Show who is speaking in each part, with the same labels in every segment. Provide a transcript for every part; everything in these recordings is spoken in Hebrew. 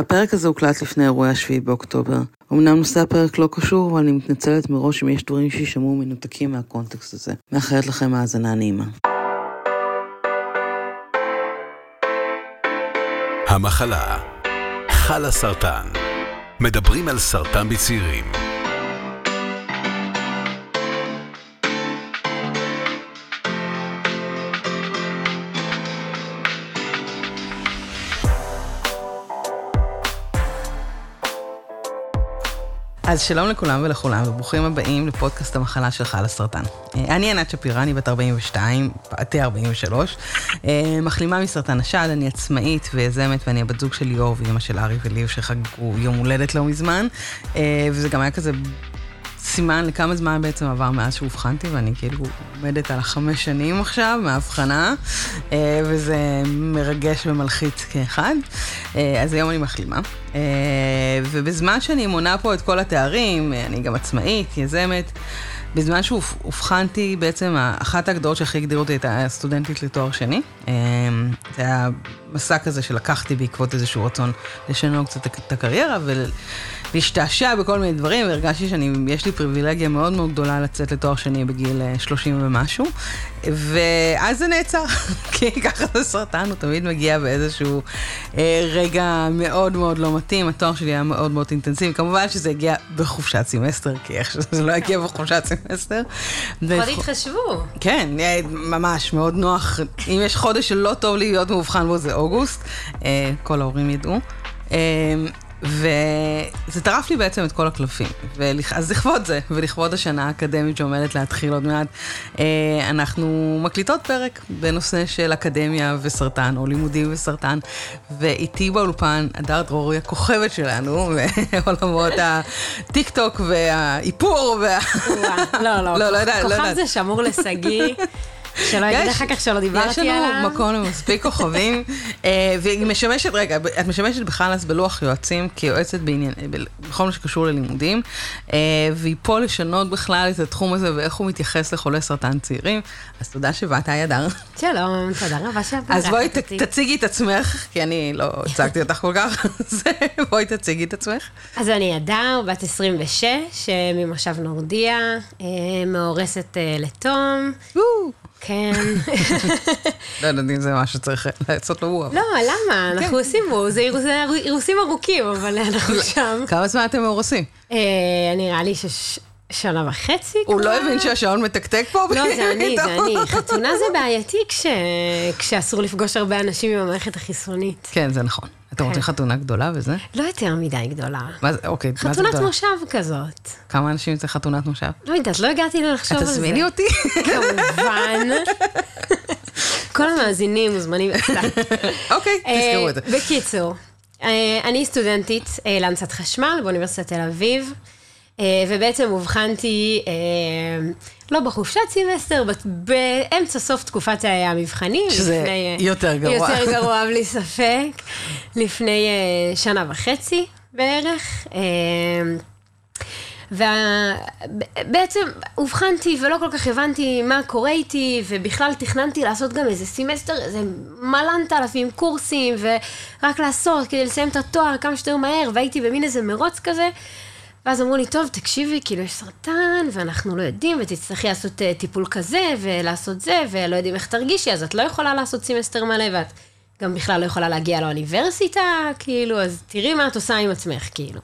Speaker 1: הפרק הזה הוקלט לפני אירועי השביעי באוקטובר. אמנם נושא הפרק לא קשור, אבל אני מתנצלת מראש אם יש דברים שישמעו מנותקים מהקונטקסט הזה. מאחלת לכם האזנה נעימה.
Speaker 2: המחלה, חלה סרטן. מדברים על סרטן בצעירים.
Speaker 1: אז שלום לכולם ולכולם, וברוכים הבאים לפודקאסט המחלה שלך על הסרטן. אה, אני ענת שפירא, אני בת 42, פעתי 43, אה, מחלימה מסרטן השד, אני עצמאית ויזמת, ואני הבת זוג של ליאור ואימא של ארי וליב שחגגו יום הולדת לא מזמן, אה, וזה גם היה כזה סימן לכמה זמן בעצם עבר מאז שאובחנתי, ואני כאילו עומדת על החמש שנים עכשיו מהאבחנה, וזה מרגש ומלחיץ כאחד. אז היום אני מחלימה. ובזמן שאני מונה פה את כל התארים, אני גם עצמאית, יזמת. בזמן שאובחנתי, בעצם אחת ההגדרות שהכי הגדירו אותי הייתה סטודנטית לתואר שני. זה היה מסע כזה שלקחתי בעקבות איזשהו רצון לשנות קצת את הקריירה ולהשתעשע בכל מיני דברים, והרגשתי שיש לי פריבילגיה מאוד מאוד גדולה לצאת לתואר שני בגיל 30 ומשהו. ואז זה נעצר, כי ככה זה סרטן, הוא תמיד מגיע באיזשהו אה, רגע מאוד מאוד לא מתאים. התואר שלי היה מאוד מאוד אינטנסיבי. כמובן שזה הגיע בחופשת סמסטר, כי איך שזה לא הגיע בחופשת סמסטר.
Speaker 3: לפחות התחשבו.
Speaker 1: כן, ממש, מאוד נוח. אם יש חודש שלא טוב לי להיות מאובחן בו, זה אוגוסט. אה, כל ההורים ידעו. וזה טרף לי בעצם את כל הקלפים. אז לכבוד זה, ולכבוד השנה האקדמית שעומדת להתחיל עוד מעט, אה, אנחנו מקליטות פרק בנושא של אקדמיה וסרטן, או לימודים וסרטן, ואיתי באולפן, הדר דרורי, הכוכבת שלנו, בעולמות הטיק טוק והאיפור.
Speaker 3: וה... לא, לא, לא, לא יודעת. כוכב זה שמור לשגיא. שלא יגיד אחר כך שלא דיברתי עליו.
Speaker 1: יש לנו מקום למספיק כוכבים, אה, והיא משמשת, רגע, את משמשת בכלל אז בלוח יועצים כיועצת בעניין, בכל מה שקשור ללימודים, אה, והיא פה לשנות בכלל את התחום הזה ואיך הוא מתייחס לחולי סרטן צעירים, אז תודה שבאת, היי אדר.
Speaker 3: שלום, תודה רבה שבאת.
Speaker 1: אז בואי תציגי את עצמך, כי אני לא הצגתי אותך כל כך, אז בואי תציגי את עצמך.
Speaker 3: אז אני אדר, בת 26, אה, ממושב נורדיה, מאורסת לתום. כן.
Speaker 1: לא יודעת אם זה משהו שצריך לעשות לו וואו.
Speaker 3: לא, למה? אנחנו כן. עושים וואו, זה אירוסים ארוכים, אבל אנחנו שם.
Speaker 1: כמה זמן אתם מאורסים?
Speaker 3: אה, נראה לי שנה וחצי כבר.
Speaker 1: הוא לא הבין שהשעון מתקתק פה?
Speaker 3: לא, זה אני, זה אני. חתונה זה בעייתי כשאסור לפגוש הרבה אנשים עם המערכת החיסונית.
Speaker 1: כן, זה נכון. אתם רוצים כן. חתונה גדולה וזה?
Speaker 3: לא יותר מדי גדולה.
Speaker 1: מה זה, אוקיי,
Speaker 3: מה זה גדולה? חתונת מושב כזאת.
Speaker 1: כמה אנשים זה חתונת מושב?
Speaker 3: לא יודעת, לא הגעתי לחשוב על זה.
Speaker 1: את תזמיני אותי?
Speaker 3: כמובן. כל המאזינים מוזמנים.
Speaker 1: אוקיי, תזכרו את זה.
Speaker 3: אה, בקיצור, אה, אני סטודנטית אה, להנדסת חשמל באוניברסיטת תל אביב. ובעצם אובחנתי לא בחופשת סמסטר, באמצע סוף תקופת המבחנים.
Speaker 1: שזה לפני, יותר גרוע.
Speaker 3: יותר גרוע, בלי ספק. לפני שנה וחצי בערך. ובעצם אובחנתי ולא כל כך הבנתי מה קורה איתי, ובכלל תכננתי לעשות גם איזה סמסטר, איזה מלאן תאלפים קורסים, ורק לעשות כדי לסיים את התואר כמה שיותר מהר, והייתי במין איזה מרוץ כזה. ואז אמרו לי, טוב, תקשיבי, כאילו יש סרטן, ואנחנו לא יודעים, ותצטרכי לעשות אה, טיפול כזה, ולעשות זה, ולא יודעים איך תרגישי, אז את לא יכולה לעשות סמסטר מלא, ואת גם בכלל לא יכולה להגיע לאוניברסיטה, כאילו, אז תראי מה את עושה עם עצמך, כאילו.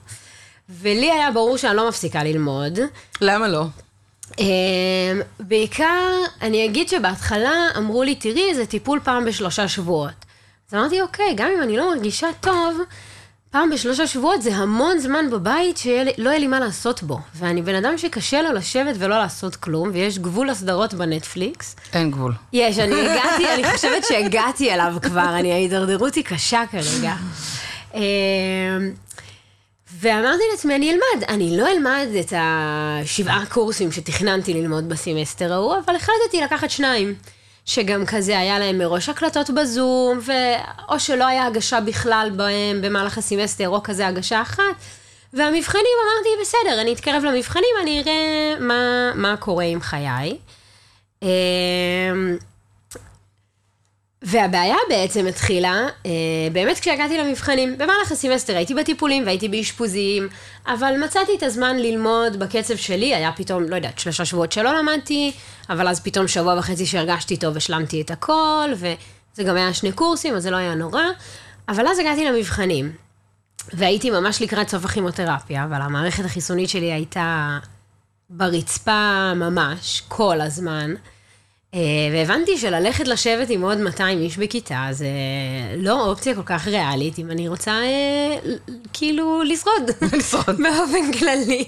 Speaker 3: ולי היה ברור שאני לא מפסיקה ללמוד.
Speaker 1: למה לא?
Speaker 3: אמ, בעיקר, אני אגיד שבהתחלה אמרו לי, תראי, זה טיפול פעם בשלושה שבועות. אז אמרתי, אוקיי, גם אם אני לא מרגישה טוב, פעם בשלושה שבועות זה המון זמן בבית שלא יהיה לי מה לעשות בו. ואני בן אדם שקשה לו לשבת ולא לעשות כלום, ויש גבול לסדרות בנטפליקס.
Speaker 1: אין גבול.
Speaker 3: יש, אני הגעתי, אני חושבת שהגעתי אליו כבר, אני, ההידרדרות היא קשה כרגע. אמ, ואמרתי לעצמי, אני אלמד. אני לא אלמד את השבעה קורסים שתכננתי ללמוד בסמסטר ההוא, אבל החלטתי לקחת שניים. שגם כזה היה להם מראש הקלטות בזום, או שלא היה הגשה בכלל בהם במהלך הסמסטר, או כזה הגשה אחת. והמבחנים, אמרתי, בסדר, אני אתקרב למבחנים, אני אראה מה, מה קורה עם חיי. והבעיה בעצם התחילה, אה, באמת כשהגעתי למבחנים. במהלך הסמסטר הייתי בטיפולים והייתי באשפוזים, אבל מצאתי את הזמן ללמוד בקצב שלי, היה פתאום, לא יודעת, שלושה שבועות שלא למדתי, אבל אז פתאום שבוע וחצי שהרגשתי טוב השלמתי את הכל, וזה גם היה שני קורסים, אז זה לא היה נורא. אבל אז הגעתי למבחנים, והייתי ממש לקראת סוף הכימותרפיה, אבל המערכת החיסונית שלי הייתה ברצפה ממש, כל הזמן. אה, והבנתי שללכת לשבת עם עוד 200 איש בכיתה זה לא אופציה כל כך ריאלית, אם אני רוצה אה, כאילו לשרוד.
Speaker 1: לשרוד.
Speaker 3: באופן כללי.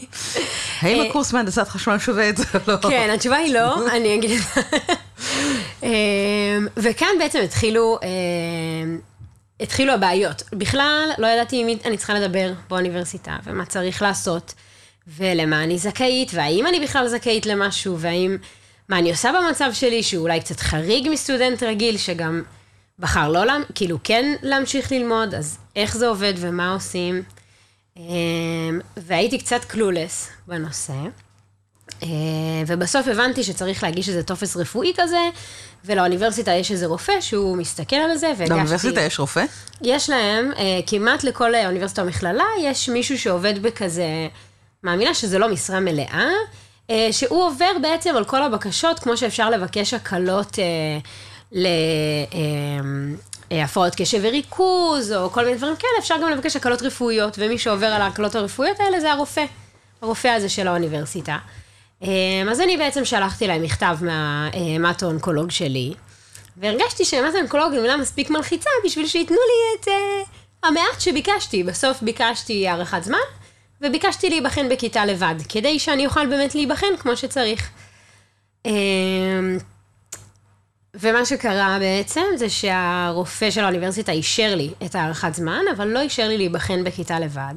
Speaker 1: האם
Speaker 3: אה,
Speaker 1: הקורס מהנדסת חשמל שווה את זה או לא?
Speaker 3: כן, התשובה היא לא, אני אגיד את זה. וכאן בעצם התחילו, התחילו הבעיות. בכלל, לא ידעתי עם מי אני צריכה לדבר באוניברסיטה, ומה צריך לעשות, ולמה אני זכאית, והאם אני בכלל זכאית למשהו, והאם, מה אני עושה במצב שלי, שהוא אולי קצת חריג מסטודנט רגיל, שגם בחר לא, לה- כאילו כן להמשיך ללמוד, אז איך זה עובד ומה עושים. אמ, והייתי קצת קלולס בנושא. אה, ובסוף הבנתי שצריך להגיש איזה טופס רפואי כזה, ולאוניברסיטה יש איזה רופא שהוא מסתכל על זה, והגשתי...
Speaker 1: לאוניברסיטה יש רופא?
Speaker 3: יש להם, אה, כמעט לכל אוניברסיטה או מכללה, יש מישהו שעובד בכזה, מאמינה שזה לא משרה מלאה, אה, שהוא עובר בעצם על כל הבקשות, כמו שאפשר לבקש הקלות אה, להפרעות קשב וריכוז, או כל מיני דברים כאלה, אפשר גם לבקש הקלות רפואיות, ומי שעובר על ההקלות הרפואיות האלה זה הרופא, הרופא הזה של האוניברסיטה. אה, אז אני בעצם שלחתי להם מכתב מהמטו-אונקולוג שלי, והרגשתי שמטו-אונקולוג היא מילה מספיק מלחיצה בשביל שייתנו לי את המעט שביקשתי. בסוף ביקשתי הארכת זמן, וביקשתי להיבחן בכיתה לבד, כדי שאני אוכל באמת להיבחן כמו שצריך. אה, ומה שקרה בעצם זה שהרופא של האוניברסיטה אישר לי את הארכת זמן, אבל לא אישר לי להיבחן בכיתה לבד.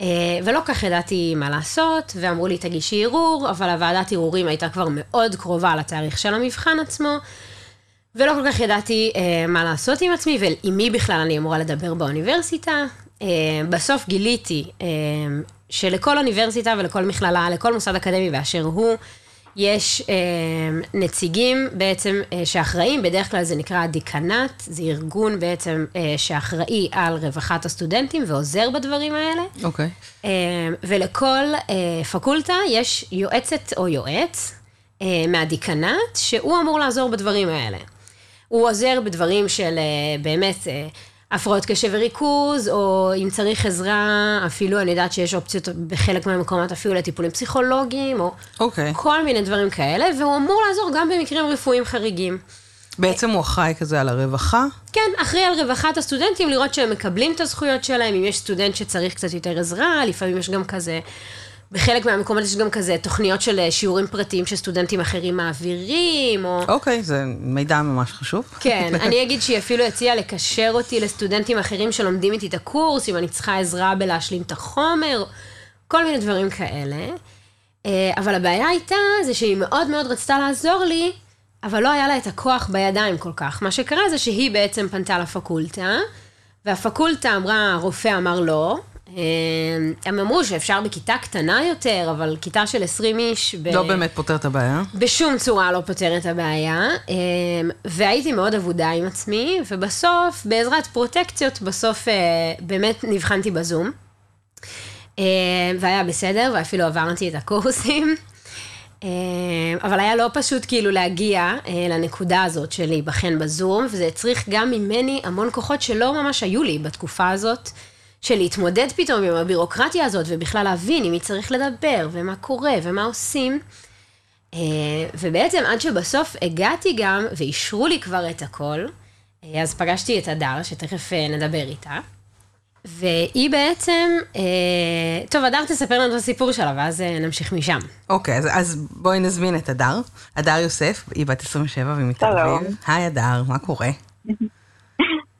Speaker 3: אה, ולא כך ידעתי מה לעשות, ואמרו לי תגישי ערעור, אבל הוועדת ערעורים הייתה כבר מאוד קרובה לתאריך של המבחן עצמו, ולא כל כך ידעתי אה, מה לעשות עם עצמי ועם מי בכלל אני אמורה לדבר באוניברסיטה. אה, בסוף גיליתי אה, שלכל אוניברסיטה ולכל מכללה, לכל מוסד אקדמי באשר הוא, יש אה, נציגים בעצם שאחראים, בדרך כלל זה נקרא דיקנט, זה ארגון בעצם שאחראי על רווחת הסטודנטים ועוזר בדברים האלה.
Speaker 1: אוקיי.
Speaker 3: אה, ולכל פקולטה יש יועצת או יועץ מהדיקנט, שהוא אמור לעזור בדברים האלה. הוא עוזר בדברים של באמת הפרעות קשב וריכוז, או אם צריך עזרה, אפילו אני יודעת שיש אופציות בחלק מהמקומות אפילו לטיפולים פסיכולוגיים, או
Speaker 1: אוקיי.
Speaker 3: כל מיני דברים כאלה, והוא אמור לעזור גם במקרים רפואיים חריגים.
Speaker 1: בעצם הוא אחראי כזה על הרווחה?
Speaker 3: כן, אחראי על רווחת הסטודנטים, לראות שהם מקבלים את הזכויות שלהם, אם יש סטודנט שצריך קצת יותר עזרה, לפעמים יש גם כזה, בחלק מהמקומות יש גם כזה תוכניות של אה, שיעורים פרטיים שסטודנטים אחרים מעבירים, או...
Speaker 1: אוקיי, זה מידע ממש חשוב.
Speaker 3: כן, אני אגיד שהיא אפילו הציעה לקשר אותי לסטודנטים אחרים שלומדים איתי את הקורס, אם אני צריכה עזרה בלהשלים את החומר, כל מיני דברים כאלה. אה, אבל הבעיה הייתה, זה שהיא מאוד מאוד רצתה לעזור לי, אבל לא היה לה את הכוח בידיים כל כך. מה שקרה זה שהיא בעצם פנתה לפקולטה, והפקולטה אמרה, הרופא אמר לא. הם אמרו שאפשר בכיתה קטנה יותר, אבל כיתה של 20 איש... ב...
Speaker 1: לא באמת פותר את הבעיה.
Speaker 3: בשום צורה לא פותר את הבעיה, אמ, והייתי מאוד אבודה עם עצמי, ובסוף, בעזרת פרוטקציות, בסוף אה, באמת נבחנתי בזום. אמ, והיה בסדר, ואפילו עברתי את הקורסים. אמ, אבל היה לא פשוט כאילו להגיע אה, לנקודה הזאת של להיבחן בזום, וזה הצריך גם ממני המון כוחות שלא ממש היו לי בתקופה הזאת, של להתמודד פתאום עם הבירוקרטיה הזאת, ובכלל להבין עם מי צריך לדבר, ומה קורה, ומה עושים. אה, ובעצם עד שבסוף הגעתי גם, ואישרו לי כבר את הכל, אה, אז פגשתי את הדר, שתכף אה, נדבר איתה. והיא בעצם, אה, טוב, הדר תספר לנו את הסיפור שלה, ואז אה, נמשיך משם.
Speaker 1: אוקיי, אז, אז בואי נזמין את הדר. הדר יוסף, היא בת 27 והיא מתל
Speaker 4: שלום.
Speaker 1: אביב. היי הדר, מה קורה?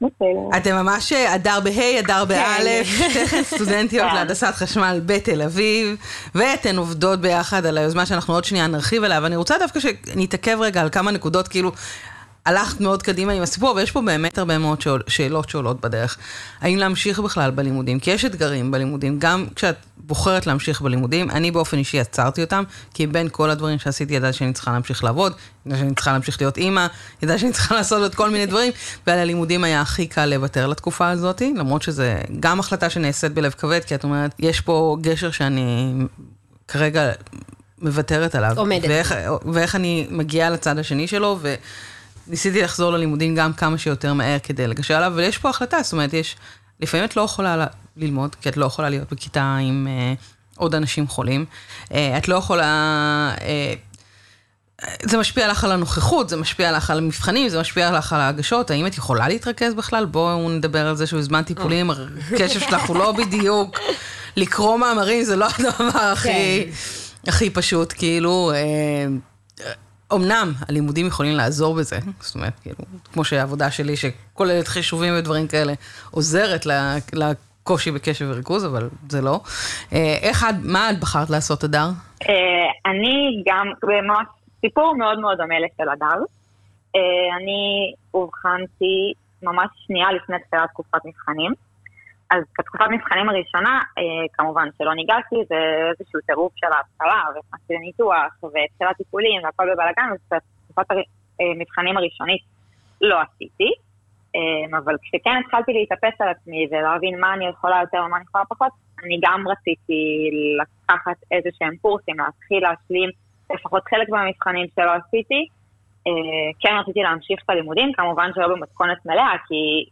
Speaker 4: בסדר.
Speaker 1: אתם ממש אה, הדר בה', הדר באלף, שתיכן סטודנטיות
Speaker 4: כן.
Speaker 1: להנדסת חשמל בתל אביב, ואתן עובדות ביחד על היוזמה שאנחנו עוד שנייה נרחיב עליה, ואני רוצה דווקא שנתעכב רגע על כמה נקודות, כאילו, הלכת מאוד קדימה עם הסיפור, ויש פה באמת הרבה מאוד שאול- שאלות שעולות בדרך. האם להמשיך בכלל בלימודים? כי יש אתגרים בלימודים, גם כשאת בוחרת להמשיך בלימודים. אני באופן אישי עצרתי אותם, כי בין כל הדברים שעשיתי ידעתי שאני צריכה להמשיך לעבוד, ידעתי שאני צריכה להמשיך להיות אימא, ידעתי שאני צריכה לעשות עוד כל מיני דברים, ועל הלימודים היה הכי קל לוותר לתקופה הזאת, למרות שזה גם החלטה שנעשית בלב כבד, כי את אומרת, יש פה גשר שאני כרגע מוותרת עליו.
Speaker 3: עומדת.
Speaker 1: ואיך, ואיך אני מגיעה לצד השני שלו, ו... ניסיתי לחזור ללימודים גם כמה שיותר מהר כדי לגשר עליו, אבל יש פה החלטה, זאת אומרת, יש... לפעמים את לא יכולה ללמוד, כי את לא יכולה להיות בכיתה עם אה, עוד אנשים חולים. אה, את לא יכולה... אה, זה משפיע לך על הנוכחות, זה משפיע לך על המבחנים, זה משפיע לך על ההגשות, האם את יכולה להתרכז בכלל? בואו נדבר על זה שבזמן טיפולים הקשב שלך הוא לא בדיוק, לקרוא מאמרים זה לא הדבר הכי, הכי פשוט, כאילו, אה, אמנם הלימודים יכולים לעזור בזה, זאת אומרת, כאילו, כמו שהעבודה שלי שכוללת חישובים ודברים כאלה, עוזרת לקושי בקשב וריכוז, אבל זה לא. אה, איך את, מה את בחרת לעשות, הדר?
Speaker 4: אה, אני גם, סיפור מאוד מאוד דומה לשל הדר. אה, אני אובחנתי ממש שנייה לפני תחילת תקופת מבחנים. אז בתקופת מבחנים הראשונה, אה, כמובן שלא ניגשתי, זה איזשהו טירוף של ההתחלה, ונכנסתי לניתוח, והתחילת טיפולים, והכל בבלאגן, אז בתקופת המבחנים הראשונית לא עשיתי. אה, אבל כשכן התחלתי להתאפס על עצמי ולהבין מה אני יכולה יותר ומה אני יכולה פחות, אני גם רציתי לקחת איזה שהם קורסים, להתחיל להשלים לפחות חלק מהמבחנים שלא עשיתי. אה, כן רציתי להמשיך את הלימודים, כמובן שלא במתכונת מלאה, כי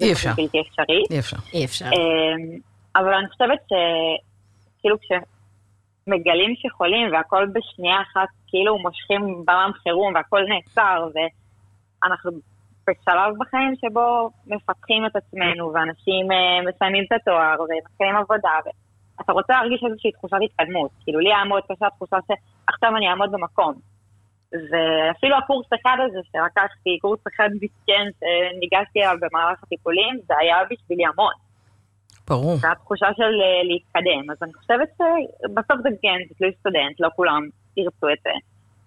Speaker 1: אי אפשר.
Speaker 4: פשוט בלתי אפשרי.
Speaker 1: אי אפשר.
Speaker 3: אי אפשר.
Speaker 4: אמ, אבל אני חושבת שכאילו כשמגלים שחולים והכל בשנייה אחת כאילו מושכים בלם חירום והכל נעצר ואנחנו בשלב בחיים שבו מפתחים את עצמנו ואנשים אה, מסיימים את התואר ומתחילים עבודה ואתה רוצה להרגיש איזושהי תחושת התקדמות. כאילו לי היה מאוד קשה תחושה שעכשיו אני אעמוד במקום. ואפילו הקורס אחד הזה שלקחתי, קורס אחד מסכן שניגשתי אליו במהלך הטיפולים, זה היה בשבילי המון.
Speaker 1: ברור.
Speaker 4: זו התחושה של אה, להתקדם. אז אני חושבת שבסוף זה כן, זה תלוי סטודנט, לא כולם ירצו את זה.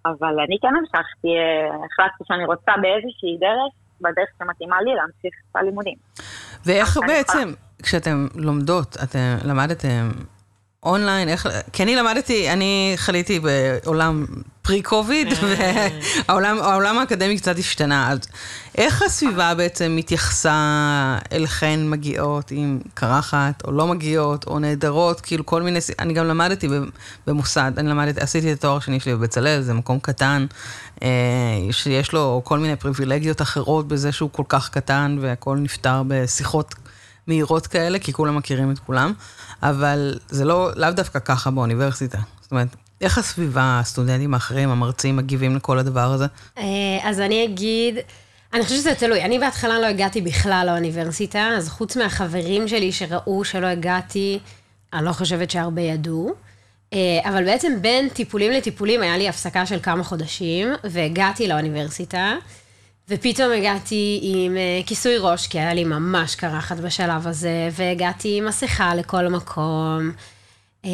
Speaker 4: אבל אני כן המשכתי, אה, החלטתי שאני רוצה באיזושהי דרך, בדרך שמתאימה לי, להמשיך את הלימודים.
Speaker 1: ואיך בעצם, כשאתם לומדות, אתם למדתם אונליין, איך, כי אני למדתי, אני חליתי בעולם פרי-קוביד, והעולם העולם האקדמי קצת השתנה, אז איך הסביבה בעצם מתייחסה אליכן מגיעות עם קרחת, או לא מגיעות, או נהדרות, כאילו כל מיני, אני גם למדתי במוסד, אני למדתי, עשיתי את התואר השני שלי בבצלאל, זה מקום קטן, אה, שיש לו כל מיני פריבילגיות אחרות בזה שהוא כל כך קטן, והכל נפתר בשיחות מהירות כאלה, כי כולם מכירים את כולם, אבל זה לא, לאו דווקא ככה באוניברסיטה. זאת אומרת, איך הסביבה, הסטודנטים האחרים, המרצים, מגיבים לכל הדבר הזה?
Speaker 3: אה, אז אני אגיד, אני חושבת שזה תלוי. אני בהתחלה לא הגעתי בכלל לאוניברסיטה, אז חוץ מהחברים שלי שראו שלא הגעתי, אני לא חושבת שהרבה ידעו. אה, אבל בעצם בין טיפולים לטיפולים היה לי הפסקה של כמה חודשים, והגעתי לאוניברסיטה, ופתאום הגעתי עם אה, כיסוי ראש, כי היה לי ממש קרחת בשלב הזה, והגעתי עם מסכה לכל מקום. אה,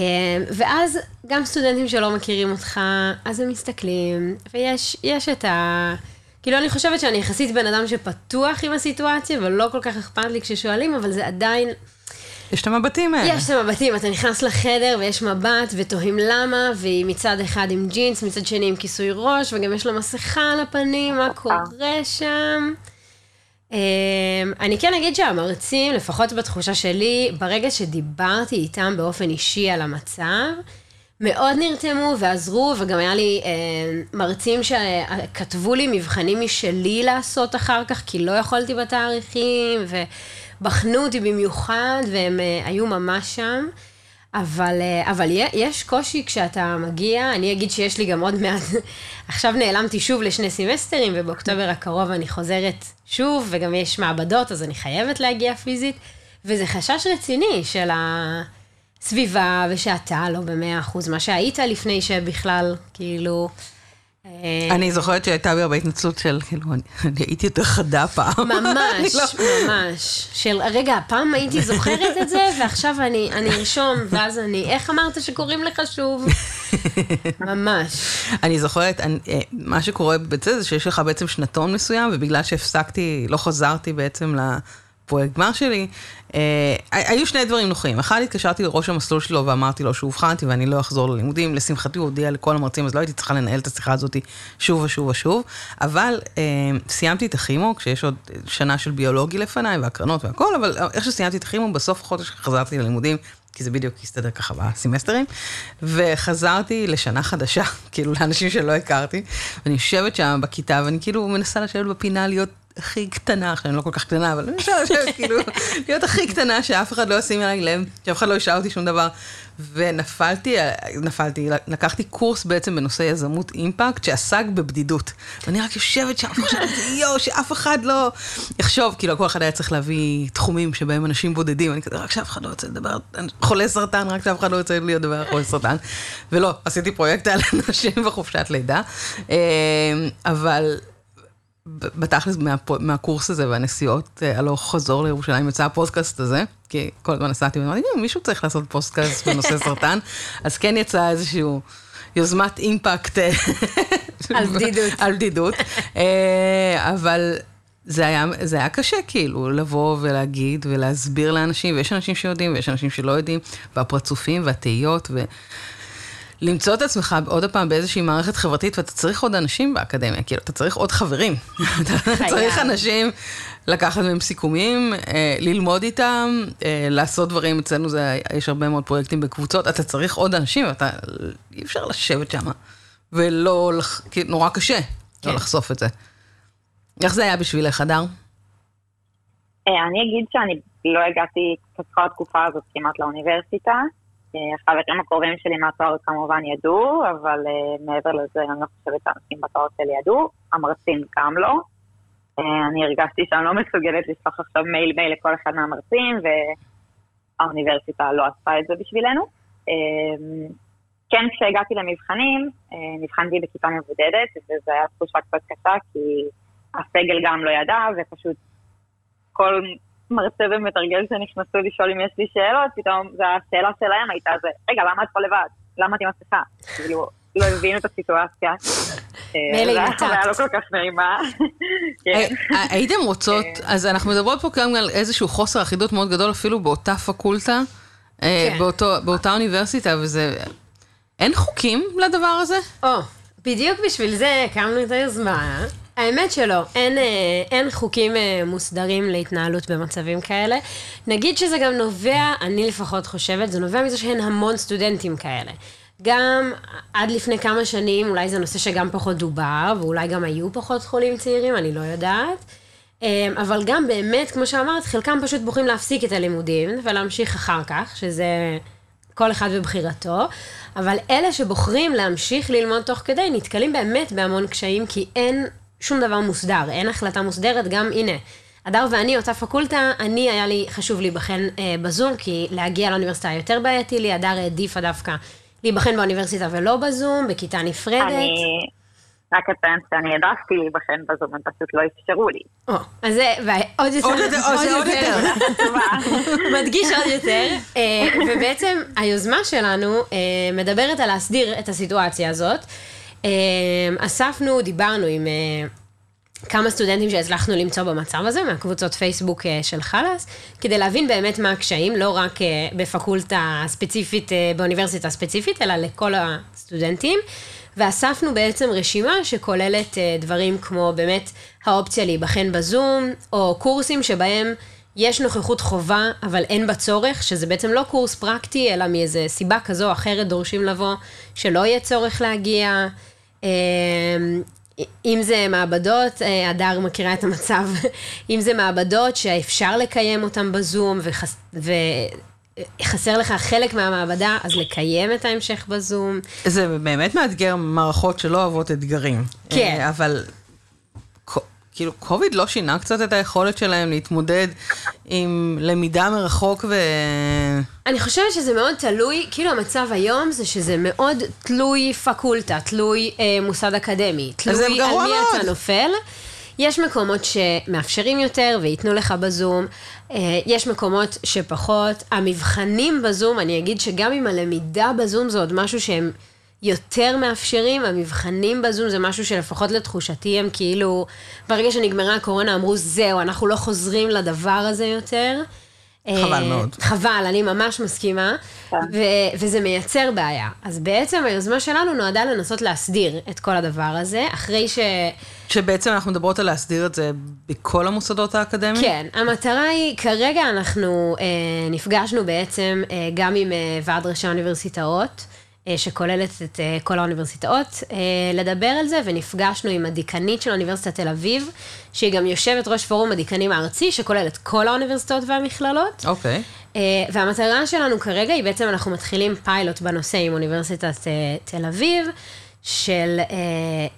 Speaker 3: ואז גם סטודנטים שלא מכירים אותך, אז הם מסתכלים, ויש יש את ה... כאילו, אני חושבת שאני יחסית בן אדם שפתוח עם הסיטואציה, ולא כל כך אכפת לי כששואלים, אבל זה עדיין...
Speaker 1: יש את המבטים האלה.
Speaker 3: יש את המבטים, אתה נכנס לחדר ויש מבט ותוהים למה, והיא מצד אחד עם ג'ינס, מצד שני עם כיסוי ראש, וגם יש לה מסכה על הפנים, מה קורה שם. אמ, אני כן אגיד שהמרצים, לפחות בתחושה שלי, ברגע שדיברתי איתם באופן אישי על המצב, מאוד נרתמו ועזרו, וגם היה לי אה, מרצים שכתבו לי מבחנים משלי לעשות אחר כך, כי לא יכולתי בתאריכים, ובחנו אותי במיוחד, והם אה, היו ממש שם. אבל, אה, אבל יש קושי כשאתה מגיע, אני אגיד שיש לי גם עוד מעט, עכשיו נעלמתי שוב לשני סמסטרים, ובאוקטובר הקרוב אני חוזרת שוב, וגם יש מעבדות, אז אני חייבת להגיע פיזית, וזה חשש רציני של הסביבה, ושאתה לא במאה אחוז מה שהיית לפני שבכלל, כאילו... אה,
Speaker 1: אני זוכרת שהייתה בי הרבה התנצלות של, כאילו, אני, הייתי יותר חדה פעם.
Speaker 3: ממש,
Speaker 1: לא.
Speaker 3: ממש. של, רגע, פעם הייתי זוכרת את זה, ועכשיו אני, ארשום, ואז אני, איך אמרת שקוראים לך שוב? ממש.
Speaker 1: אני זוכרת, אה, מה שקורה בבית זה, זה שיש לך בעצם שנתון מסוים, ובגלל שהפסקתי, לא חזרתי בעצם הפרויקט גמר שלי, אה, היו שני דברים נוחים. אחד, התקשרתי לראש המסלול שלו ואמרתי לו שאובחנתי ואני לא אחזור ללימודים. לשמחתי הוא הודיע לכל המרצים, אז לא הייתי צריכה לנהל את השיחה הזאת שוב ושוב ושוב. אבל אה, סיימתי את הכימו, כשיש עוד שנה של ביולוגי לפניי והקרנות והכל, אבל איך שסיימתי את הכימו, בסוף החודש חזרתי ללימודים. כי זה בדיוק הסתדר ככה בסמסטרים, וחזרתי לשנה חדשה, כאילו לאנשים שלא הכרתי, ואני יושבת שם בכיתה, ואני כאילו מנסה לשבת בפינה להיות הכי קטנה, עכשיו אני לא כל כך קטנה, אבל אני לשבת כאילו, להיות הכי קטנה, שאף אחד לא ישים עליי לב, שאף אחד לא ישאל אותי שום דבר. ונפלתי, נפלתי, לקחתי קורס בעצם בנושא יזמות אימפקט שעסק בבדידות. ואני רק יושבת שם וחושבת, יואו, שאף אחד לא יחשוב, כאילו כל אחד היה צריך להביא תחומים שבהם אנשים בודדים, אני כזה, רק שאף אחד לא רוצה לדבר, חולה סרטן, רק שאף אחד לא רוצה להיות לדבר על חולה סרטן. ולא, עשיתי פרויקט על אנשים בחופשת לידה. אה, אבל בתכלס מה, מהקורס הזה והנסיעות אה, הלוך חזור לירושלים יצא הפודקאסט הזה, כי כל הזמן נסעתי ואמרתי, מישהו צריך לעשות פודקאסט בנושא סרטן, אז כן יצא איזשהו יוזמת אימפקט. אה,
Speaker 3: על בדידות.
Speaker 1: על בדידות, אה, אבל זה היה, זה היה קשה כאילו לבוא ולהגיד ולהסביר לאנשים, ויש אנשים שיודעים ויש אנשים שלא יודעים, והפרצופים והתהיות. ו... למצוא את עצמך עוד פעם באיזושהי מערכת חברתית, ואתה צריך עוד אנשים באקדמיה, כאילו, אתה צריך עוד חברים. אתה צריך אנשים לקחת מהם סיכומים, אה, ללמוד איתם, אה, לעשות דברים, אצלנו זה, יש הרבה מאוד פרויקטים בקבוצות, אתה צריך עוד אנשים, אתה, אי אפשר לשבת שם, ולא, כאילו, נורא קשה לא כן. לא לחשוף את זה. איך זה היה בשבילך, הדר?
Speaker 4: אה, אני אגיד שאני לא הגעתי ככה התקופה הזאת כמעט לאוניברסיטה. החברים הקרובים שלי מהתואר כמובן ידעו, אבל uh, מעבר לזה אני לא חושבת שאנשים בתואר שלי ידעו, המרצים גם לא. Uh, אני הרגשתי שאני לא מסוגלת לשלוח עכשיו מייל מייל לכל אחד מהמרצים, והאוניברסיטה לא עשתה את זה בשבילנו. כן, כשהגעתי למבחנים, נבחנתי בכיתה מבודדת, וזו הייתה תחושה קצת קשה, כי הסגל גם לא ידע, ופשוט כל מרצה ומתרגל שנכנסו לשאול אם יש לי שאלות, פתאום, והשאלה שלהם הייתה זה, רגע, למה את פה לבד? למה את עם מסכה? כאילו, לא הבינו את הסיטואציה.
Speaker 3: מילא אם
Speaker 4: זה היה לא כל כך נעימה. כן.
Speaker 1: אה, אה, הייתם רוצות,
Speaker 4: כן.
Speaker 1: אז אנחנו מדברות פה גם על איזשהו חוסר אחידות מאוד גדול, אפילו באותה פקולטה, אה, כן. באותה אוניברסיטה, וזה... אין חוקים לדבר הזה?
Speaker 3: או, בדיוק בשביל זה הקמנו את היוזמה. האמת שלא, אין, אה, אין חוקים אה, מוסדרים להתנהלות במצבים כאלה. נגיד שזה גם נובע, אני לפחות חושבת, זה נובע מזה שאין המון סטודנטים כאלה. גם עד לפני כמה שנים, אולי זה נושא שגם פחות דובר, ואולי גם היו פחות חולים צעירים, אני לא יודעת. אה, אבל גם באמת, כמו שאמרת, חלקם פשוט בוחרים להפסיק את הלימודים ולהמשיך אחר כך, שזה כל אחד בבחירתו. אבל אלה שבוחרים להמשיך ללמוד תוך כדי, נתקלים באמת בהמון קשיים, כי אין שום דבר מוסדר, אין החלטה מוסדרת, גם הנה. הדר ואני אותה פקולטה, אני היה לי חשוב להיבחן אה, בזום, כי להגיע לאוניברסיטה יותר בעייתי לי, הדר העדיפה דווקא להיבחן באוניברסיטה ולא בזום, בכיתה נפרדת.
Speaker 4: אני רק אציין שאני העדפתי להיבחן בזום, הם פשוט לא אפשרו לי.
Speaker 3: או, אז זה, ועוד יותר,
Speaker 1: עוד יותר, עוד יותר.
Speaker 3: מדגיש עוד יותר, אה, ובעצם היוזמה שלנו אה, מדברת על להסדיר את הסיטואציה הזאת. אמ, אספנו, דיברנו עם אה, כמה סטודנטים שהצלחנו למצוא במצב הזה, מהקבוצות פייסבוק אה, של חלאס, כדי להבין באמת מה הקשיים, לא רק אה, בפקולטה ספציפית, באוניברסיטה ספציפית, אלא לכל הסטודנטים. ואספנו בעצם רשימה שכוללת דברים כמו באמת האופציה להיבחן בזום, או קורסים שבהם יש נוכחות חובה, אבל אין בה צורך, שזה בעצם לא קורס פרקטי, אלא מאיזה סיבה כזו או אחרת דורשים לבוא, שלא יהיה צורך להגיע. אמ, אם זה מעבדות, אה, הדר מכירה את המצב, אם זה מעבדות שאפשר לקיים אותן בזום וחס... וחסר לך חלק מהמעבדה, אז לקיים את ההמשך בזום.
Speaker 1: זה באמת מאתגר מערכות שלא אוהבות אתגרים.
Speaker 3: כן.
Speaker 1: אה, אבל כאילו, קוביד לא שינה קצת את היכולת שלהם להתמודד עם למידה מרחוק ו...
Speaker 3: אני חושבת שזה מאוד תלוי, כאילו המצב היום זה שזה מאוד תלוי פקולטה, תלוי אה, מוסד אקדמי, תלוי על מי מאוד. אתה נופל. יש מקומות שמאפשרים יותר וייתנו לך בזום, אה, יש מקומות שפחות. המבחנים בזום, אני אגיד שגם אם הלמידה בזום זה עוד משהו שהם יותר מאפשרים, המבחנים בזום זה משהו שלפחות לתחושתי הם כאילו, ברגע שנגמרה הקורונה אמרו, זהו, אנחנו לא חוזרים לדבר הזה יותר.
Speaker 1: חבל
Speaker 3: אה,
Speaker 1: מאוד.
Speaker 3: חבל, אני ממש מסכימה,
Speaker 4: כן.
Speaker 3: ו- וזה מייצר בעיה. אז בעצם היוזמה שלנו נועדה לנסות להסדיר את כל הדבר הזה, אחרי ש...
Speaker 1: שבעצם אנחנו מדברות על להסדיר את זה בכל המוסדות האקדמיים?
Speaker 3: כן, המטרה היא, כרגע אנחנו אה, נפגשנו בעצם אה, גם עם אה, ועד ראשי האוניברסיטאות, שכוללת את אה, כל האוניברסיטאות, אה, לדבר על זה, ונפגשנו עם הדיקנית של אוניברסיטת תל אביב, שהיא גם יושבת ראש פורום הדיקנים הארצי, שכולל את כל האוניברסיטאות והמכללות.
Speaker 1: אוקיי.
Speaker 3: אה, והמטרה שלנו כרגע היא בעצם, אנחנו מתחילים פיילוט בנושא עם אוניברסיטת אה, תל אביב, של אה,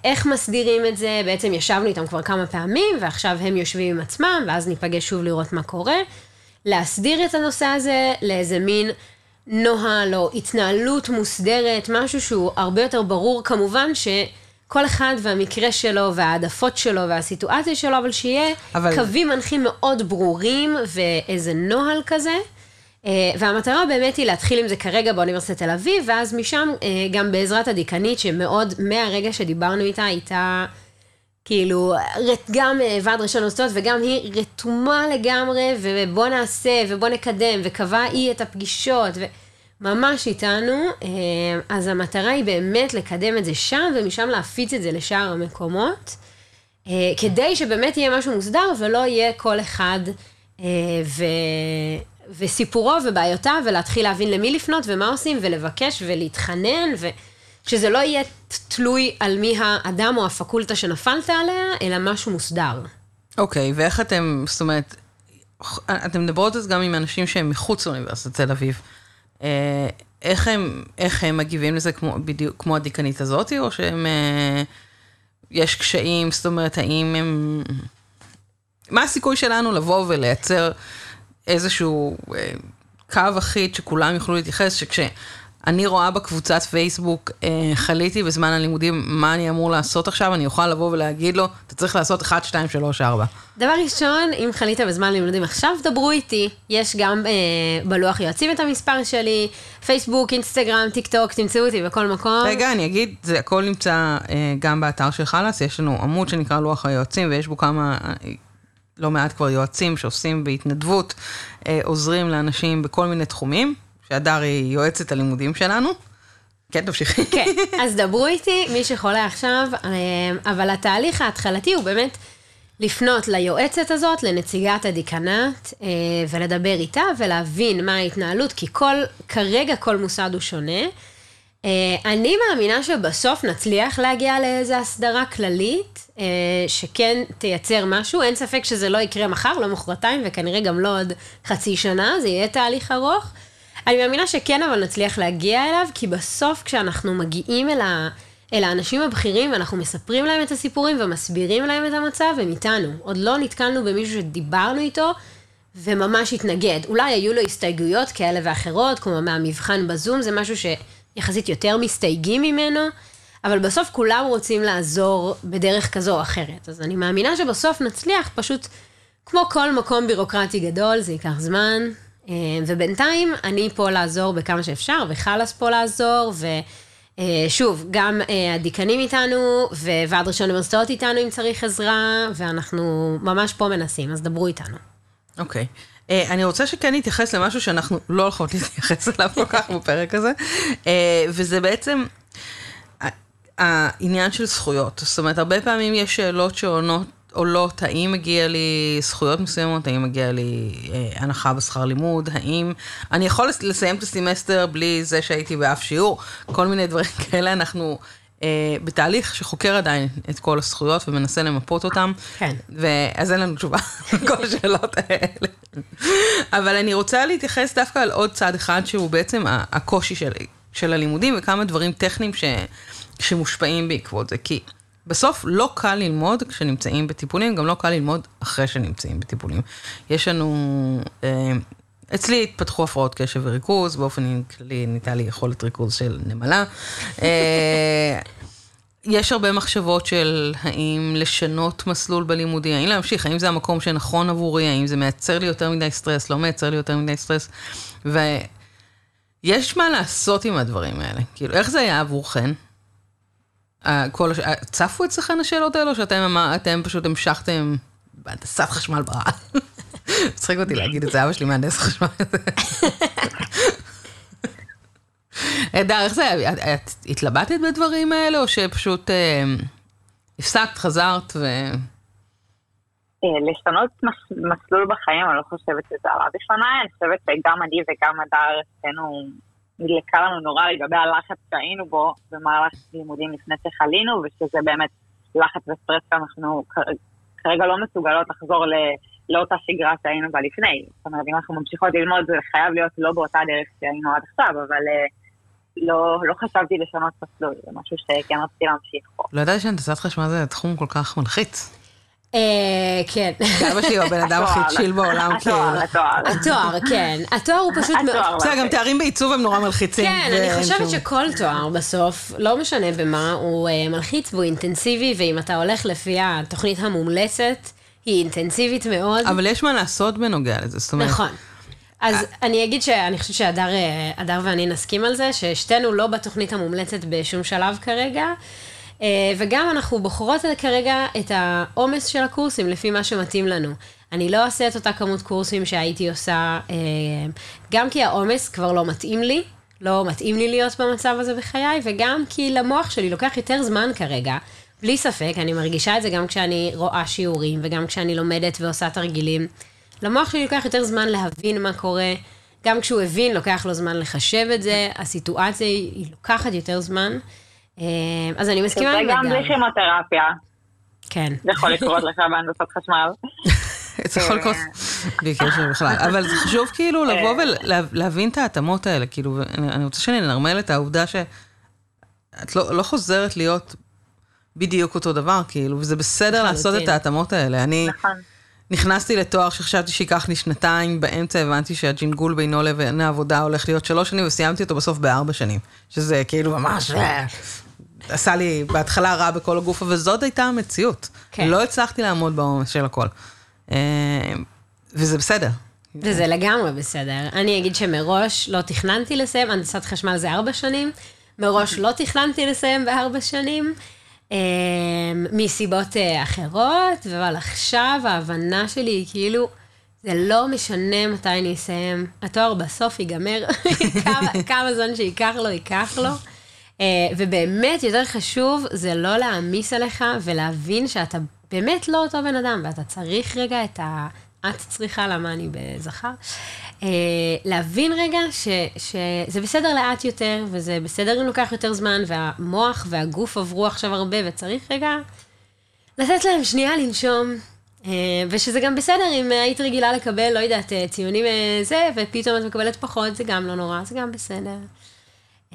Speaker 3: איך מסדירים את זה, בעצם ישבנו איתם כבר כמה פעמים, ועכשיו הם יושבים עם עצמם, ואז ניפגש שוב לראות מה קורה. להסדיר את הנושא הזה לאיזה מין נוהל או התנהלות מוסדרת, משהו שהוא הרבה יותר ברור, כמובן שכל אחד והמקרה שלו, והעדפות שלו, והסיטואציה שלו, אבל שיהיה
Speaker 1: אבל-
Speaker 3: אבל... קווים מנחים מאוד ברורים, ואיזה נוהל כזה. אה, והמטרה באמת היא להתחיל עם זה כרגע באוניברסיטת תל אביב, ואז משם אה, גם בעזרת הדיקנית, שמאוד, מהרגע שדיברנו איתה, הייתה כאילו, גם אה, ועד ראשי האוניברסיטאות וגם היא רתומה לגמרי, ובוא נעשה, ובוא נקדם, וקבעה היא את הפגישות, וממש איתנו. אה, אז המטרה היא באמת לקדם את זה שם, ומשם להפיץ את זה לשאר המקומות, אה, כדי שבאמת יהיה משהו מוסדר, ולא יהיה כל אחד ו... וסיפורו ובעיותיו, ולהתחיל להבין למי לפנות ומה עושים, ולבקש ולהתחנן, ושזה לא יהיה תלוי על מי האדם או הפקולטה שנפלת עליה, אלא משהו מוסדר.
Speaker 1: אוקיי, ואיך אתם, זאת אומרת, אתם מדברות אז גם עם אנשים שהם מחוץ לאוניברסיטת תל אביב. אה, איך הם, איך הם מגיבים לזה כמו, בדיוק כמו הדיקנית הזאתי, או שהם, אה, יש קשיים, זאת אומרת, האם הם... מה הסיכוי שלנו לבוא ולייצר איזשהו אה, קו אחיד שכולם יוכלו להתייחס, שכשאני רואה בקבוצת פייסבוק, אה, חליתי בזמן הלימודים, מה אני אמור לעשות עכשיו, אני אוכל לבוא ולהגיד לו, אתה צריך לעשות 1, 2, 3, 4.
Speaker 3: דבר ראשון, אם חלית בזמן לימודים עכשיו, דברו איתי. יש גם אה, בלוח יועצים את המספר שלי, פייסבוק, אינסטגרם, טיק טוק, תמצאו אותי בכל מקום.
Speaker 1: רגע, אני אגיד, זה הכל נמצא אה, גם באתר של חלאס, יש לנו עמוד שנקרא לוח היועצים, ויש בו כמה, אה, לא מעט כבר יועצים שעושים בהתנדבות, אה, עוזרים לאנשים בכל מיני תחומים, שהדר היא יועצת הלימודים שלנו. כן, תמשיכי.
Speaker 3: כן, אז דברו איתי, מי שחולה עכשיו, אה, אבל התהליך ההתחלתי הוא באמת לפנות ליועצת הזאת, לנציגת הדיקנט, אה, ולדבר איתה ולהבין מה ההתנהלות, כי כל, כרגע כל מוסד הוא שונה. אה, אני מאמינה שבסוף נצליח להגיע לאיזו הסדרה כללית, אה, שכן תייצר משהו. אין ספק שזה לא יקרה מחר, לא מחרתיים, וכנראה גם לא עוד חצי שנה, זה יהיה תהליך ארוך. אני מאמינה שכן, אבל נצליח להגיע אליו, כי בסוף כשאנחנו מגיעים אל, ה... אל האנשים הבכירים, ואנחנו מספרים להם את הסיפורים ומסבירים להם את המצב, הם איתנו. עוד לא נתקלנו במישהו שדיברנו איתו, וממש התנגד. אולי היו לו הסתייגויות כאלה ואחרות, כמו מהמבחן בזום, זה משהו שיחסית יותר מסתייגים ממנו, אבל בסוף כולם רוצים לעזור בדרך כזו או אחרת. אז אני מאמינה שבסוף נצליח, פשוט כמו כל מקום בירוקרטי גדול, זה ייקח זמן. אה, ובינתיים אני פה לעזור בכמה שאפשר, וחלאס פה לעזור, ושוב, גם אה, הדיקנים איתנו, וועד ראשי האוניברסיטאות איתנו אם צריך עזרה, ואנחנו ממש פה מנסים, אז דברו איתנו.
Speaker 1: אוקיי. אה, אני רוצה שכן נתייחס למשהו שאנחנו לא הולכות להתייחס אליו כל כך בפרק הזה, אה, וזה בעצם העניין של זכויות. זאת אומרת, הרבה פעמים יש שאלות שעונות. עולות, האם מגיע לי זכויות מסוימות, האם מגיע לי אה, הנחה בשכר לימוד, האם אני יכול לס- לסיים את הסמסטר בלי זה שהייתי באף שיעור, כל מיני דברים כאלה, אנחנו אה, בתהליך שחוקר עדיין את כל הזכויות ומנסה למפות אותם.
Speaker 3: כן.
Speaker 1: ואז אין לנו תשובה לכל השאלות האלה. אבל אני רוצה להתייחס דווקא על עוד צד אחד, שהוא בעצם הקושי של, של הלימודים, וכמה דברים טכניים ש, שמושפעים בעקבות זה. כי בסוף לא קל ללמוד כשנמצאים בטיפולים, גם לא קל ללמוד אחרי שנמצאים בטיפולים. יש לנו... אה, אצלי התפתחו הפרעות קשב וריכוז, באופן כללי הייתה לי יכולת ריכוז של נמלה. אה, יש הרבה מחשבות של האם לשנות מסלול בלימודי, האם להמשיך, האם זה המקום שנכון עבורי, האם זה מייצר לי יותר מדי סטרס, לא מייצר לי יותר מדי סטרס. יש מה לעשות עם הדברים האלה. כאילו, איך זה היה עבורכן? אה, כל. אה, צפו אצלכם השאלות האלו, שאתם פשוט המשכתם בהנדסת חשמל ברעל? מצחיק אותי להגיד את זה, אבא שלי מהנדס חשמל. הדר, איך זה? את- התלבטת בדברים האלה, או שפשוט אה, הפסקת, חזרת ו...
Speaker 4: אה, לשנות מס- מסלול בחיים, אני לא חושבת שזה עלה בפניי, אני חושבת שגם אני וגם הדר אצלנו, נדלקה לנו נורא לגבי הלחץ שהיינו בו במהלך לימודים לפני שחלינו, ושזה באמת לחץ וסטרס שאנחנו כרגע לא מסוגלות לחזור ל- לאותה שגרה שהיינו בה לפני. זאת אומרת, אם אנחנו ממשיכות ללמוד, זה חייב להיות לא באותה דרך שהיינו עד עכשיו, אבל אה, לא, לא חשבתי לשנות מסלול, זה משהו שכן רציתי להמשיך בו.
Speaker 1: לא ידעתי שהנדסת חשמל זה תחום כל כך מלחיץ.
Speaker 3: אה, כן.
Speaker 1: אבא שלי הוא הבן אדם הכי
Speaker 4: התואר,
Speaker 1: צ'יל בעולם, כאילו.
Speaker 4: התואר, התואר.
Speaker 3: התואר, כן. התואר הוא פשוט מאוד...
Speaker 4: התואר,
Speaker 1: בסדר, גם תארים בעיצוב הם נורא מלחיצים.
Speaker 3: כן, אני חושבת שכל תואר בסוף, לא משנה במה, הוא אה, מלחיץ והוא אינטנסיבי, ואם אתה הולך לפי התוכנית המומלצת, היא אינטנסיבית מאוד.
Speaker 1: אבל יש מה לעשות בנוגע לזה, זאת אומרת...
Speaker 3: נכון. אז אני אגיד שאני חושבת שהדר אה, ואני נסכים על זה, ששתינו לא בתוכנית המומלצת בשום שלב כרגע, וגם אנחנו בוחרות כרגע את העומס של הקורסים לפי מה שמתאים לנו. אני לא אעשה את אותה כמות קורסים שהייתי עושה, אה, גם כי העומס כבר לא מתאים לי, לא מתאים לי להיות במצב הזה בחיי, וגם כי למוח שלי לוקח יותר זמן כרגע. בלי ספק, אני מרגישה את זה גם כשאני רואה שיעורים וגם כשאני לומדת ועושה תרגילים. למוח שלי לוקח יותר זמן להבין מה קורה. גם כשהוא הבין, לוקח לו זמן לחשב את זה, הסיטואציה היא לוקחת יותר זמן. אה, אז אני מסכימה
Speaker 4: זה
Speaker 3: עם
Speaker 4: גם בלי. כימותרפיה,
Speaker 3: כן.
Speaker 4: זה יכול לקרות לך בהנדסת חשמל.
Speaker 1: זה יכול לקרות בלי קשר בכלל. אבל זה חשוב כאילו לבוא ולהבין את ההתאמות האלה, כאילו, אני רוצה שננרמל את העובדה שאת לא לא חוזרת להיות בדיוק אותו דבר, כאילו, וזה בסדר לעשות. את ההתאמות האלה. אני...
Speaker 4: נכון.
Speaker 1: נכנסתי לתואר שחשבתי שייקח לי שנתיים, באמצע הבנתי שהג'ינגול בינו לבין העבודה הולך להיות שלוש שנים, וסיימתי אותו בסוף בארבע שנים. שזה כאילו ממש... אה, עשה לי בהתחלה רע בכל הגוף, אבל זאת הייתה המציאות.
Speaker 3: כן.
Speaker 1: לא הצלחתי לעמוד בעומס של הכל. אה, וזה בסדר.
Speaker 3: וזה לגמרי בסדר. אני אגיד שמראש לא תכננתי לסיים, הנדסת חשמל זה ארבע שנים, מראש לא תכננתי לסיים בארבע שנים, מסיבות אה, אחרות, אבל עכשיו ההבנה שלי היא כאילו, זה לא משנה מתי אני אסיים, התואר בסוף ייגמר, כמה זמן שייקח לו, ייקח לו. אה, ובאמת יותר חשוב זה לא להעמיס עליך ולהבין שאתה באמת לא אותו בן אדם, ואתה צריך רגע את ה... את צריכה, למה אני בזכר? אה, להבין רגע ש, שזה בסדר לאט יותר, וזה בסדר אם לוקח יותר זמן, והמוח והגוף עברו עכשיו הרבה, וצריך רגע לתת להם שנייה לנשום. אה, ושזה גם בסדר אם היית רגילה לקבל, לא יודעת, אה, ציונים זה, ופתאום את מקבלת פחות, זה גם לא נורא, זה גם בסדר.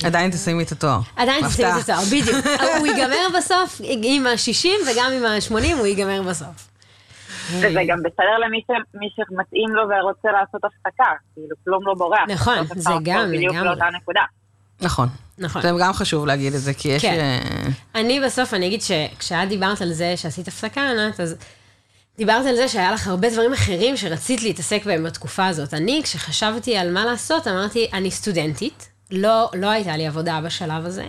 Speaker 1: עדיין תסיימי את התואר.
Speaker 3: עדיין תסיימי את. התואר, בדיוק. הוא ייגמר בסוף עם ה-60 וגם עם ה-80 הוא ייגמר בסוף.
Speaker 4: וזה גם בסדר למי ש- מי שמתאים לו ורוצה לעשות הפסקה, כאילו כלום לא בורח.
Speaker 3: נכון, זה גם,
Speaker 4: לחזור בדיוק
Speaker 3: לגמרי.
Speaker 4: לאותה נקודה.
Speaker 1: נכון.
Speaker 3: נכון.
Speaker 1: זה גם חשוב להגיד את זה, כי יש...
Speaker 3: כן.
Speaker 1: אה,
Speaker 3: אני בסוף, אני אגיד שכשאת דיברת על זה שעשית הפסקה, ענת, אז דיברת על זה שהיה לך הרבה דברים אחרים שרצית להתעסק בהם בתקופה הזאת. אני, כשחשבתי על מה לעשות, אמרתי, אני סטודנטית, לא, לא הייתה לי עבודה בשלב הזה,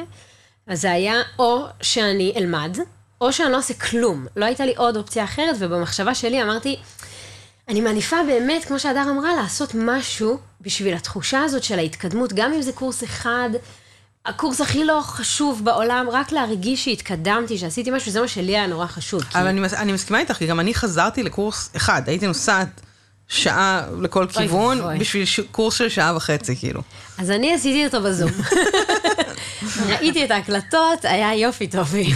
Speaker 3: אז זה היה או שאני אלמד, או שאני לא עושה כלום. לא הייתה לי עוד אופציה אחרת, ובמחשבה שלי אמרתי, אני מעדיפה באמת, כמו שהדר אמרה, לעשות משהו בשביל התחושה הזאת של ההתקדמות, גם אם זה קורס אחד, הקורס הכי לא חשוב בעולם, רק להרגיש שהתקדמתי, שעשיתי משהו, זה מה שלי היה נורא חשוב. כי-
Speaker 1: אבל אני, מס- אני מסכימה איתך, כי גם אני חזרתי לקורס אחד, הייתי נוסעת שעה לכל כיוון,
Speaker 3: ואבוי.
Speaker 1: בשביל ש... קורס של שעה וחצי, כאילו.
Speaker 3: אז אני עשיתי אותו בזום. ראיתי את ההקלטות, היה יופי טובי.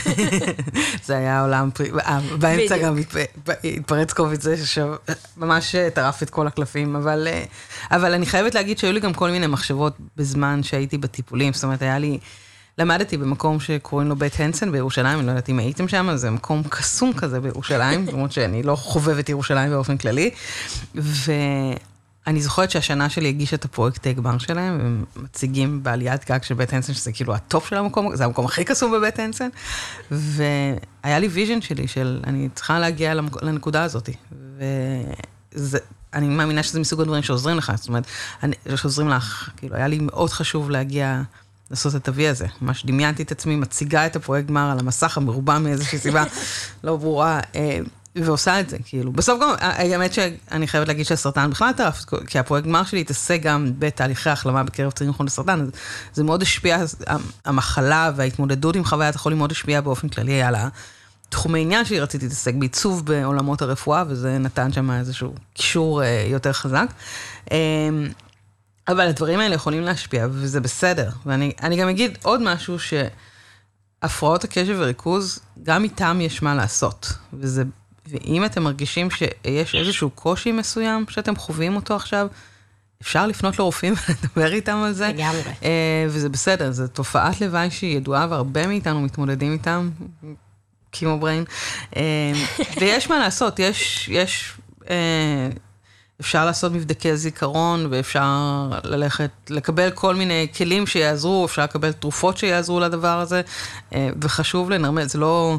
Speaker 1: זה היה עולם, פרי- אה, באמצע. גם התפ- התפרץ קוביד זה שממש טרף את כל הקלפים, אבל, אה, אבל אני חייבת להגיד שהיו לי גם כל מיני מחשבות בזמן שהייתי בטיפולים, זאת אומרת, היה לי, למדתי במקום שקוראים לו בית הנסן בירושלים, אני לא יודעת אם הייתם שם, זה מקום קסום כזה בירושלים, למרות שאני לא חובבת ירושלים באופן כללי, ואני זוכרת שהשנה שלי הגישה את הפרויקט הגמר שלהם, והם מציגים בעליית גג של בית הנסן, שזה כאילו ה top של המקום, זה המקום הכי קסום בבית הנסן, והיה לי vision שלי של אני צריכה להגיע לנקודה הזאת, וזה אני מאמינה שזה מסוג הדברים שעוזרים לך, זאת אומרת, אני, שעוזרים לך, כאילו, היה לי מאוד חשוב להגיע, לעשות את ה-V הזה. ממש דמיינתי את עצמי, מציגה את הפרויקט גמר על המסך המרובע מאיזושהי סיבה לא ברורה. אה, ועושה את זה, כאילו. בסוף גם, האמת שאני חייבת להגיד שהסרטן בכלל יותר, כי הפרויקט גמר שלי התעסק גם בתהליכי החלמה בקרב צעירים חולי סרטן, אז זה מאוד השפיע, המחלה וההתמודדות עם חוויית החולים מאוד השפיעה באופן כללי על התחומי עניין שלי, רציתי להתעסק בעיצוב בעולמות הרפואה, וזה נתן שם איזשהו קישור אה, יותר חזק. אבל הדברים האלה יכולים להשפיע, וזה בסדר. ואני גם אגיד עוד משהו, שהפרעות הקשב וריכוז, גם איתם יש מה לעשות, וזה ואם אתם מרגישים שיש איזשהו קושי מסוים שאתם חווים אותו עכשיו, אפשר לפנות לרופאים ולדבר איתם על זה.
Speaker 3: לגמרי.
Speaker 1: Uh, וזה בסדר, זו תופעת לוואי שהיא ידועה והרבה מאיתנו מתמודדים איתם, קימו בריין. Uh, ויש מה לעשות, יש, יש, uh, אפשר לעשות מבדקי זיכרון ואפשר ללכת, לקבל כל מיני כלים שיעזרו, אפשר לקבל תרופות שיעזרו לדבר הזה, uh, וחשוב לנרמל, זה לא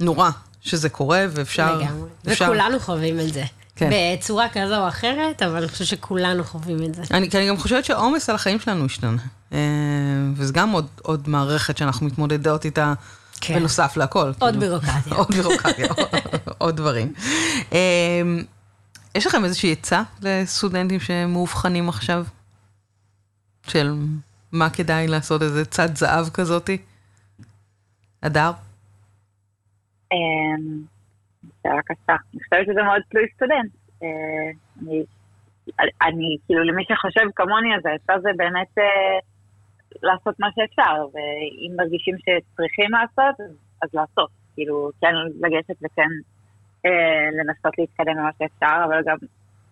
Speaker 1: נורא שזה קורה, ואפשר...
Speaker 3: לגמרי. אפשר... וכולנו חווים את זה. כן. בצורה כזו או אחרת, אבל אני חושבת שכולנו חווים את זה.
Speaker 1: אני, אני גם חושבת שהעומס על החיים שלנו השתנה. אה, וזה גם עוד, עוד מערכת שאנחנו מתמודדות איתה, כן. בנוסף להכל.
Speaker 3: עוד כאילו. בירוקרטיה.
Speaker 1: עוד בירוקרטיה, עוד דברים. יש לכם איזושהי עצה לסטודנטים שמאובחנים עכשיו? של מה כדאי לעשות, איזה צד זהב כזאתי? הדר?
Speaker 4: שאלה קשה. אני חושבת שזה מאוד תלוי סטודנט. אה, אני, כאילו, למי שחושב כמוני, אז העצה זה באמת אה, לעשות מה שאפשר, ואם מרגישים שצריכים לעשות, אז לעשות. כאילו, כן לגשת וכן לנסות להתקדם במה שאפשר, אבל גם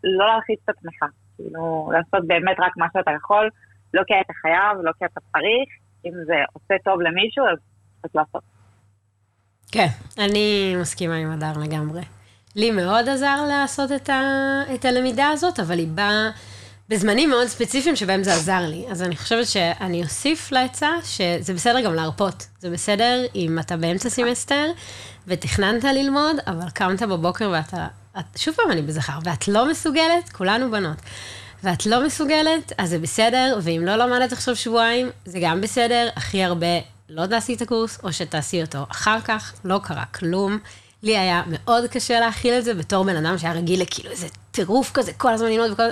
Speaker 4: לא להלחיץ את עצמך. כאילו, לעשות באמת רק מה שאתה יכול, לא כי אתה חייב, לא כי אתה צריך. אם זה עושה טוב למישהו, אז, אז לעשות.
Speaker 3: כן, אני מסכימה עם הדר לגמרי. לי מאוד עזר לעשות את, ה, את הלמידה הזאת, אבל היא באה בזמנים מאוד ספציפיים שבהם זה עזר לי. אז אני חושבת שאני אוסיף לעצה שזה בסדר גם להרפות. זה בסדר אם אתה באמצע סמסטר ותכננת ללמוד, אבל קמת בבוקר ואתה, את, שוב פעם אני בזכר, ואת לא מסוגלת, כולנו בנות. ואת לא מסוגלת, אז זה בסדר, ואם לא למדת עכשיו שבועיים, זה גם בסדר, הכי הרבה לא תעשי את הקורס, או שתעשי אותו אחר כך, לא קרה כלום. לי היה מאוד קשה להכיל את זה בתור בן אדם שהיה רגיל לכאילו איזה טירוף כזה, כל הזמן ללמוד וכל...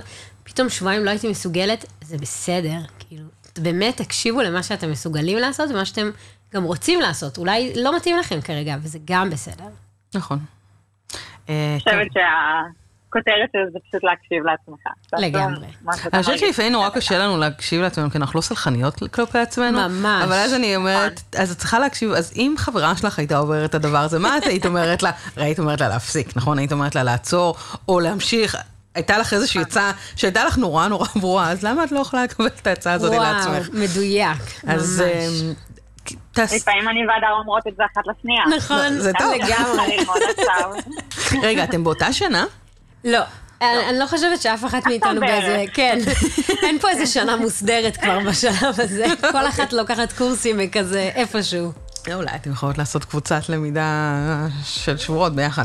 Speaker 3: פתאום שבועיים לא הייתי מסוגלת, זה בסדר. כאילו, באמת תקשיבו למה שאתם מסוגלים לעשות ומה שאתם גם רוצים לעשות. אולי לא מתאים לכם כרגע, וזה גם בסדר.
Speaker 1: נכון.
Speaker 4: אה, אני חושבת שה... הכותרת של זה פשוט להקשיב לעצמך.
Speaker 3: לגמרי.
Speaker 1: אני חושבת שלפעמים נורא קשה לנו להקשיב לעצמנו, כי אנחנו לא סלחניות כלפי עצמנו.
Speaker 3: ממש.
Speaker 1: אבל אז אני אומרת, נכון. אז את צריכה להקשיב, אז אם חברה שלך הייתה עוברת את הדבר הזה, מה את היית אומרת לה? הרי היית אומרת לה להפסיק, נכון? היית אומרת לה לעצור, או להמשיך. הייתה לך איזושהי עצה שהייתה לך נורא נורא ברורה, אז למה את לא יכולה לקבל את העצה הזאת לעצמך?
Speaker 3: וואו, מדויק,
Speaker 1: ממש.
Speaker 4: לפעמים אני והדר אומרות את זה אחת לשנייה.
Speaker 3: נכון,
Speaker 1: זה טוב.
Speaker 3: לגמרי.
Speaker 1: רגע, אתם באותה שנה?
Speaker 3: לא. אני לא חושבת שאף אחת מאיתנו באיזה, כן, אין פה איזה שנה מוסדרת כבר בשלב הזה, כל אחת לוקחת קורסים וכזה איפשהו.
Speaker 1: אולי אתם יכולות לעשות קבוצת למידה של שבועות ביחד.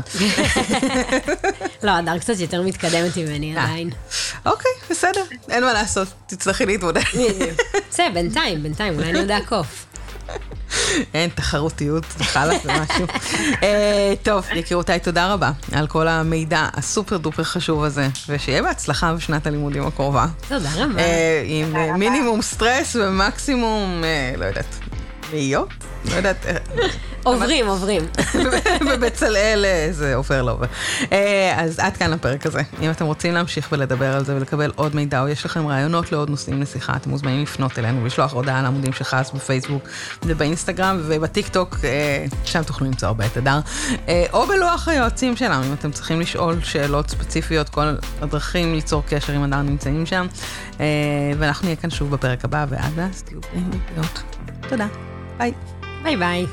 Speaker 3: לא, הדר קצת יותר מתקדמת ממני אה. עדיין.
Speaker 1: אוקיי, בסדר, אין מה לעשות, תצטרכי להתמודד.
Speaker 3: בסדר, בינתיים, בינתיים, אולי אני יודע קוף.
Speaker 1: אין תחרותיות, חלאס זה משהו. אה, טוב, יקירותיי, תודה רבה על כל המידע הסופר דופר חשוב הזה, ושיהיה בהצלחה בשנת הלימודים הקרובה.
Speaker 3: תודה רבה. אה,
Speaker 1: עם מינימום סטרס ומקסימום, אה, לא יודעת, מאיות? לא יודעת.
Speaker 3: עוברים, עוברים.
Speaker 1: ובצלאל זה עובר לא עובר. אז עד כאן לפרק הזה. אם אתם רוצים להמשיך ולדבר על זה ולקבל עוד מידע, או יש לכם רעיונות לעוד נושאים לשיחה, אתם מוזמנים לפנות אלינו ולשלוח הודעה לעמודים של חס בפייסבוק ובאינסטגרם ובטיקטוק, שם תוכלו למצוא הרבה את הדר. או בלוח היועצים שלנו, אם אתם צריכים לשאול שאלות ספציפיות, כל הדרכים ליצור קשר עם הדר נמצאים שם. ואנחנו נהיה כאן שוב בפרק הבא, ועד אז תהיו ובריאות. תודה. ביי.
Speaker 3: ביי ביי.